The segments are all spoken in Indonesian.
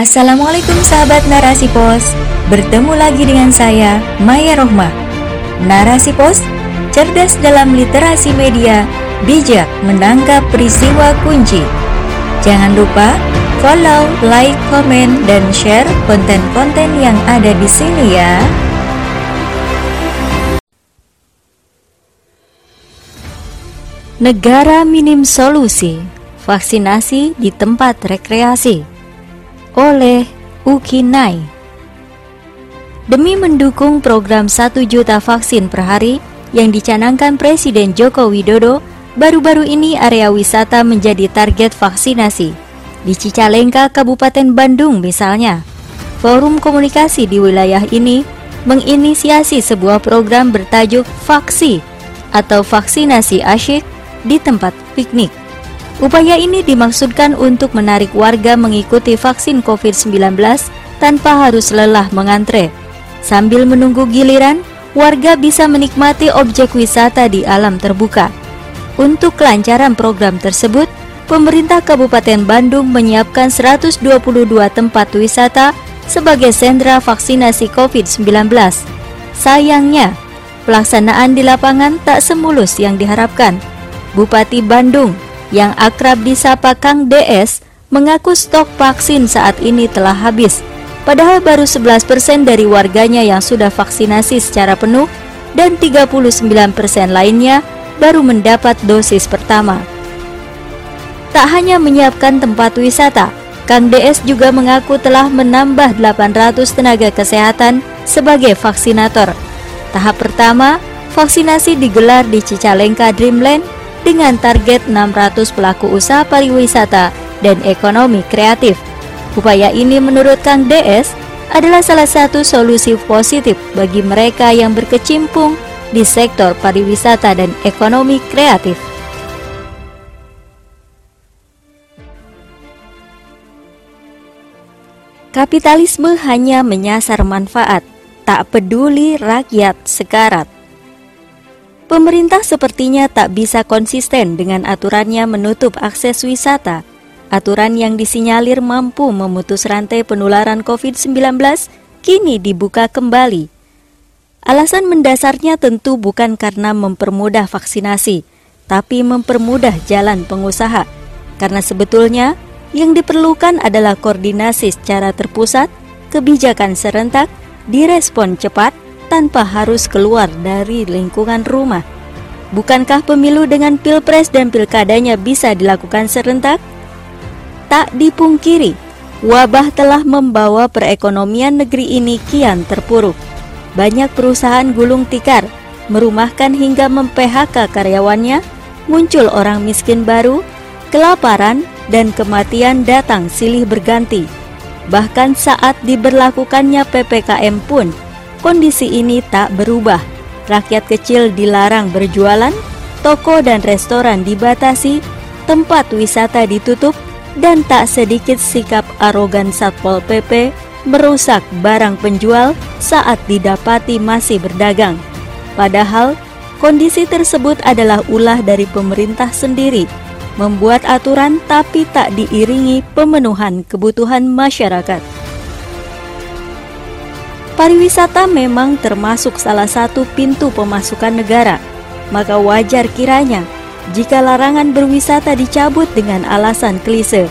Assalamualaikum sahabat Narasi Pos. Bertemu lagi dengan saya, Maya Rohmah. Narasi Pos, cerdas dalam literasi media Bijak menangkap peristiwa kunci. Jangan lupa follow, like, komen, dan share konten-konten yang ada di sini ya. Negara minim solusi Vaksinasi di tempat rekreasi oleh Ukinai. Demi mendukung program 1 juta vaksin per hari yang dicanangkan Presiden Joko Widodo, baru-baru ini area wisata menjadi target vaksinasi. Di Cicalengka, Kabupaten Bandung misalnya, forum komunikasi di wilayah ini menginisiasi sebuah program bertajuk Vaksi atau vaksinasi asyik di tempat piknik. Upaya ini dimaksudkan untuk menarik warga mengikuti vaksin COVID-19 tanpa harus lelah mengantre. Sambil menunggu giliran, warga bisa menikmati objek wisata di alam terbuka. Untuk kelancaran program tersebut, pemerintah Kabupaten Bandung menyiapkan 122 tempat wisata sebagai sentra vaksinasi COVID-19. Sayangnya, pelaksanaan di lapangan tak semulus yang diharapkan. Bupati Bandung, yang akrab disapa Kang DS mengaku stok vaksin saat ini telah habis. Padahal baru 11% dari warganya yang sudah vaksinasi secara penuh dan 39% lainnya baru mendapat dosis pertama. Tak hanya menyiapkan tempat wisata, Kang DS juga mengaku telah menambah 800 tenaga kesehatan sebagai vaksinator. Tahap pertama, vaksinasi digelar di Cicalengka Dreamland dengan target 600 pelaku usaha pariwisata dan ekonomi kreatif. Upaya ini menurut Kang DS adalah salah satu solusi positif bagi mereka yang berkecimpung di sektor pariwisata dan ekonomi kreatif. Kapitalisme hanya menyasar manfaat, tak peduli rakyat sekarat. Pemerintah sepertinya tak bisa konsisten dengan aturannya menutup akses wisata. Aturan yang disinyalir mampu memutus rantai penularan COVID-19 kini dibuka kembali. Alasan mendasarnya tentu bukan karena mempermudah vaksinasi, tapi mempermudah jalan pengusaha. Karena sebetulnya yang diperlukan adalah koordinasi secara terpusat, kebijakan serentak, direspon cepat, tanpa harus keluar dari lingkungan rumah. Bukankah pemilu dengan pilpres dan pilkadanya bisa dilakukan serentak? Tak dipungkiri, wabah telah membawa perekonomian negeri ini kian terpuruk. Banyak perusahaan gulung tikar, merumahkan hingga mem-PHK karyawannya, muncul orang miskin baru, kelaparan, dan kematian datang silih berganti. Bahkan saat diberlakukannya PPKM pun, Kondisi ini tak berubah. Rakyat kecil dilarang berjualan, toko dan restoran dibatasi, tempat wisata ditutup, dan tak sedikit sikap arogan Satpol PP merusak barang penjual saat didapati masih berdagang. Padahal, kondisi tersebut adalah ulah dari pemerintah sendiri, membuat aturan tapi tak diiringi pemenuhan kebutuhan masyarakat. Pariwisata memang termasuk salah satu pintu pemasukan negara, maka wajar kiranya jika larangan berwisata dicabut dengan alasan klise.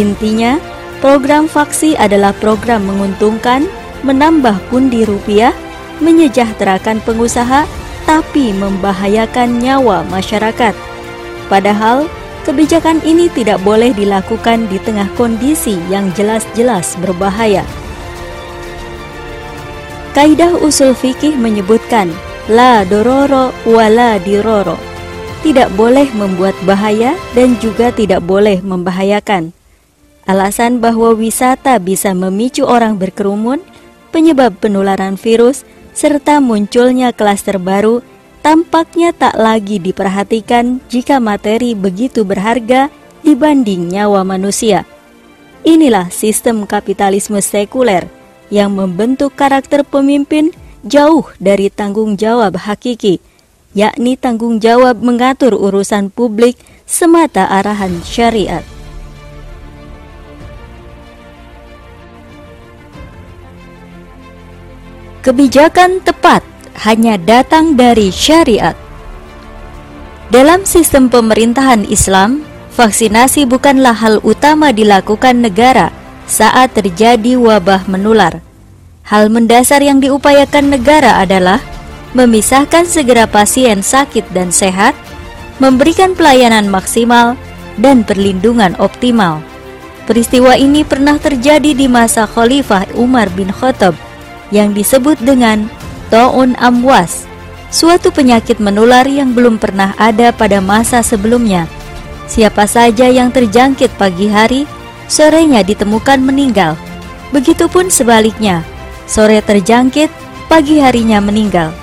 Intinya, program vaksi adalah program menguntungkan, menambah pundi rupiah, menyejahterakan pengusaha, tapi membahayakan nyawa masyarakat. Padahal, kebijakan ini tidak boleh dilakukan di tengah kondisi yang jelas-jelas berbahaya. Kaidah usul fikih menyebutkan la dororo wala diroro. Tidak boleh membuat bahaya dan juga tidak boleh membahayakan. Alasan bahwa wisata bisa memicu orang berkerumun, penyebab penularan virus, serta munculnya klaster baru tampaknya tak lagi diperhatikan jika materi begitu berharga dibanding nyawa manusia. Inilah sistem kapitalisme sekuler yang membentuk karakter pemimpin jauh dari tanggung jawab hakiki, yakni tanggung jawab mengatur urusan publik semata arahan syariat. Kebijakan tepat hanya datang dari syariat. Dalam sistem pemerintahan Islam, vaksinasi bukanlah hal utama dilakukan negara, saat terjadi wabah menular. Hal mendasar yang diupayakan negara adalah memisahkan segera pasien sakit dan sehat, memberikan pelayanan maksimal, dan perlindungan optimal. Peristiwa ini pernah terjadi di masa Khalifah Umar bin Khattab yang disebut dengan Ta'un Amwas, suatu penyakit menular yang belum pernah ada pada masa sebelumnya. Siapa saja yang terjangkit pagi hari, sorenya ditemukan meninggal. Begitupun sebaliknya, sore terjangkit, pagi harinya meninggal.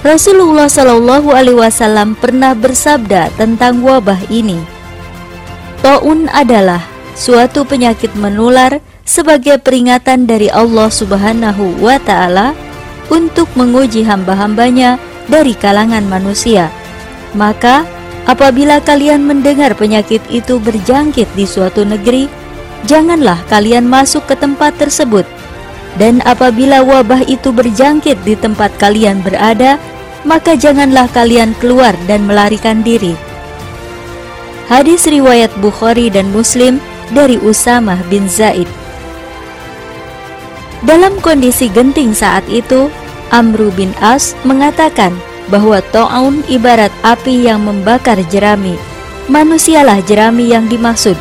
Rasulullah Shallallahu Alaihi Wasallam pernah bersabda tentang wabah ini. Taun adalah suatu penyakit menular sebagai peringatan dari Allah Subhanahu wa Ta'ala untuk menguji hamba-hambanya dari kalangan manusia. Maka, apabila kalian mendengar penyakit itu berjangkit di suatu negeri, janganlah kalian masuk ke tempat tersebut. Dan apabila wabah itu berjangkit di tempat kalian berada, maka janganlah kalian keluar dan melarikan diri. Hadis riwayat Bukhari dan Muslim dari Usamah bin Zaid. Dalam kondisi genting saat itu, Amru bin As mengatakan bahwa To'aun ibarat api yang membakar jerami. Manusialah jerami yang dimaksud.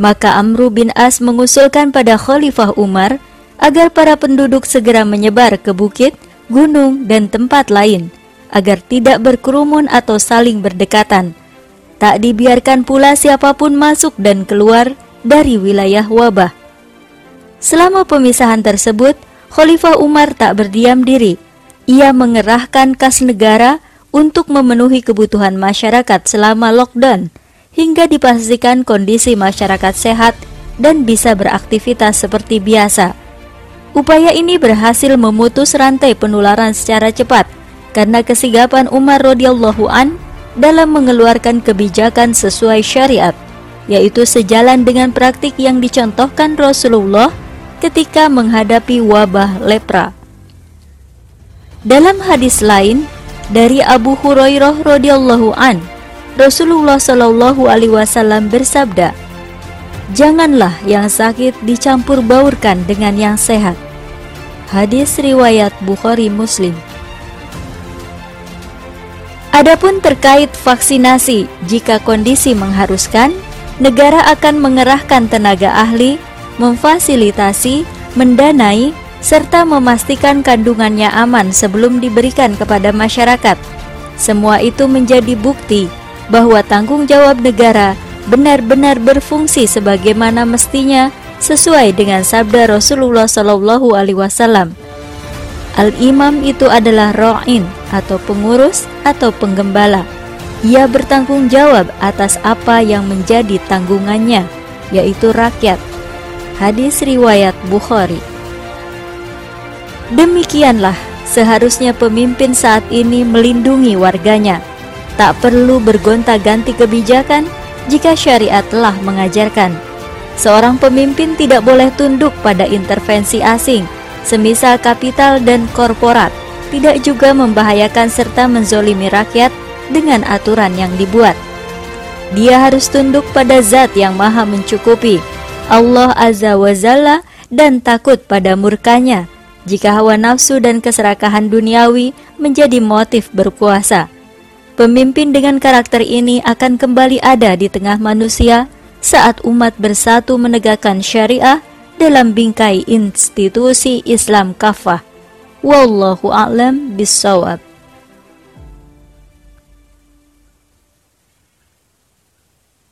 Maka Amru bin As mengusulkan pada Khalifah Umar agar para penduduk segera menyebar ke bukit, gunung, dan tempat lain, agar tidak berkerumun atau saling berdekatan. Tak dibiarkan pula siapa pun masuk dan keluar dari wilayah wabah. Selama pemisahan tersebut, Khalifah Umar tak berdiam diri. Ia mengerahkan kas negara untuk memenuhi kebutuhan masyarakat selama lockdown hingga dipastikan kondisi masyarakat sehat dan bisa beraktivitas seperti biasa. Upaya ini berhasil memutus rantai penularan secara cepat karena kesigapan Umar radhiyallahu an dalam mengeluarkan kebijakan sesuai syariat yaitu sejalan dengan praktik yang dicontohkan Rasulullah ketika menghadapi wabah lepra. Dalam hadis lain dari Abu Hurairah radhiyallahu an, Rasulullah shallallahu alaihi wasallam bersabda, "Janganlah yang sakit dicampur baurkan dengan yang sehat." Hadis riwayat Bukhari Muslim. Adapun terkait vaksinasi, jika kondisi mengharuskan, negara akan mengerahkan tenaga ahli, memfasilitasi, mendanai, serta memastikan kandungannya aman sebelum diberikan kepada masyarakat. Semua itu menjadi bukti bahwa tanggung jawab negara benar-benar berfungsi sebagaimana mestinya sesuai dengan sabda Rasulullah Shallallahu Alaihi Wasallam. Al-imam itu adalah ro'in atau pengurus atau penggembala ia bertanggung jawab atas apa yang menjadi tanggungannya, yaitu rakyat. Hadis riwayat Bukhari. Demikianlah seharusnya pemimpin saat ini melindungi warganya. Tak perlu bergonta-ganti kebijakan jika syariat telah mengajarkan. Seorang pemimpin tidak boleh tunduk pada intervensi asing, semisal kapital dan korporat, tidak juga membahayakan serta menzolimi rakyat dengan aturan yang dibuat. Dia harus tunduk pada zat yang maha mencukupi, Allah Azza wa Zalla dan takut pada murkanya jika hawa nafsu dan keserakahan duniawi menjadi motif berkuasa. Pemimpin dengan karakter ini akan kembali ada di tengah manusia saat umat bersatu menegakkan syariah dalam bingkai institusi Islam kafah. Wallahu a'lam bissawab.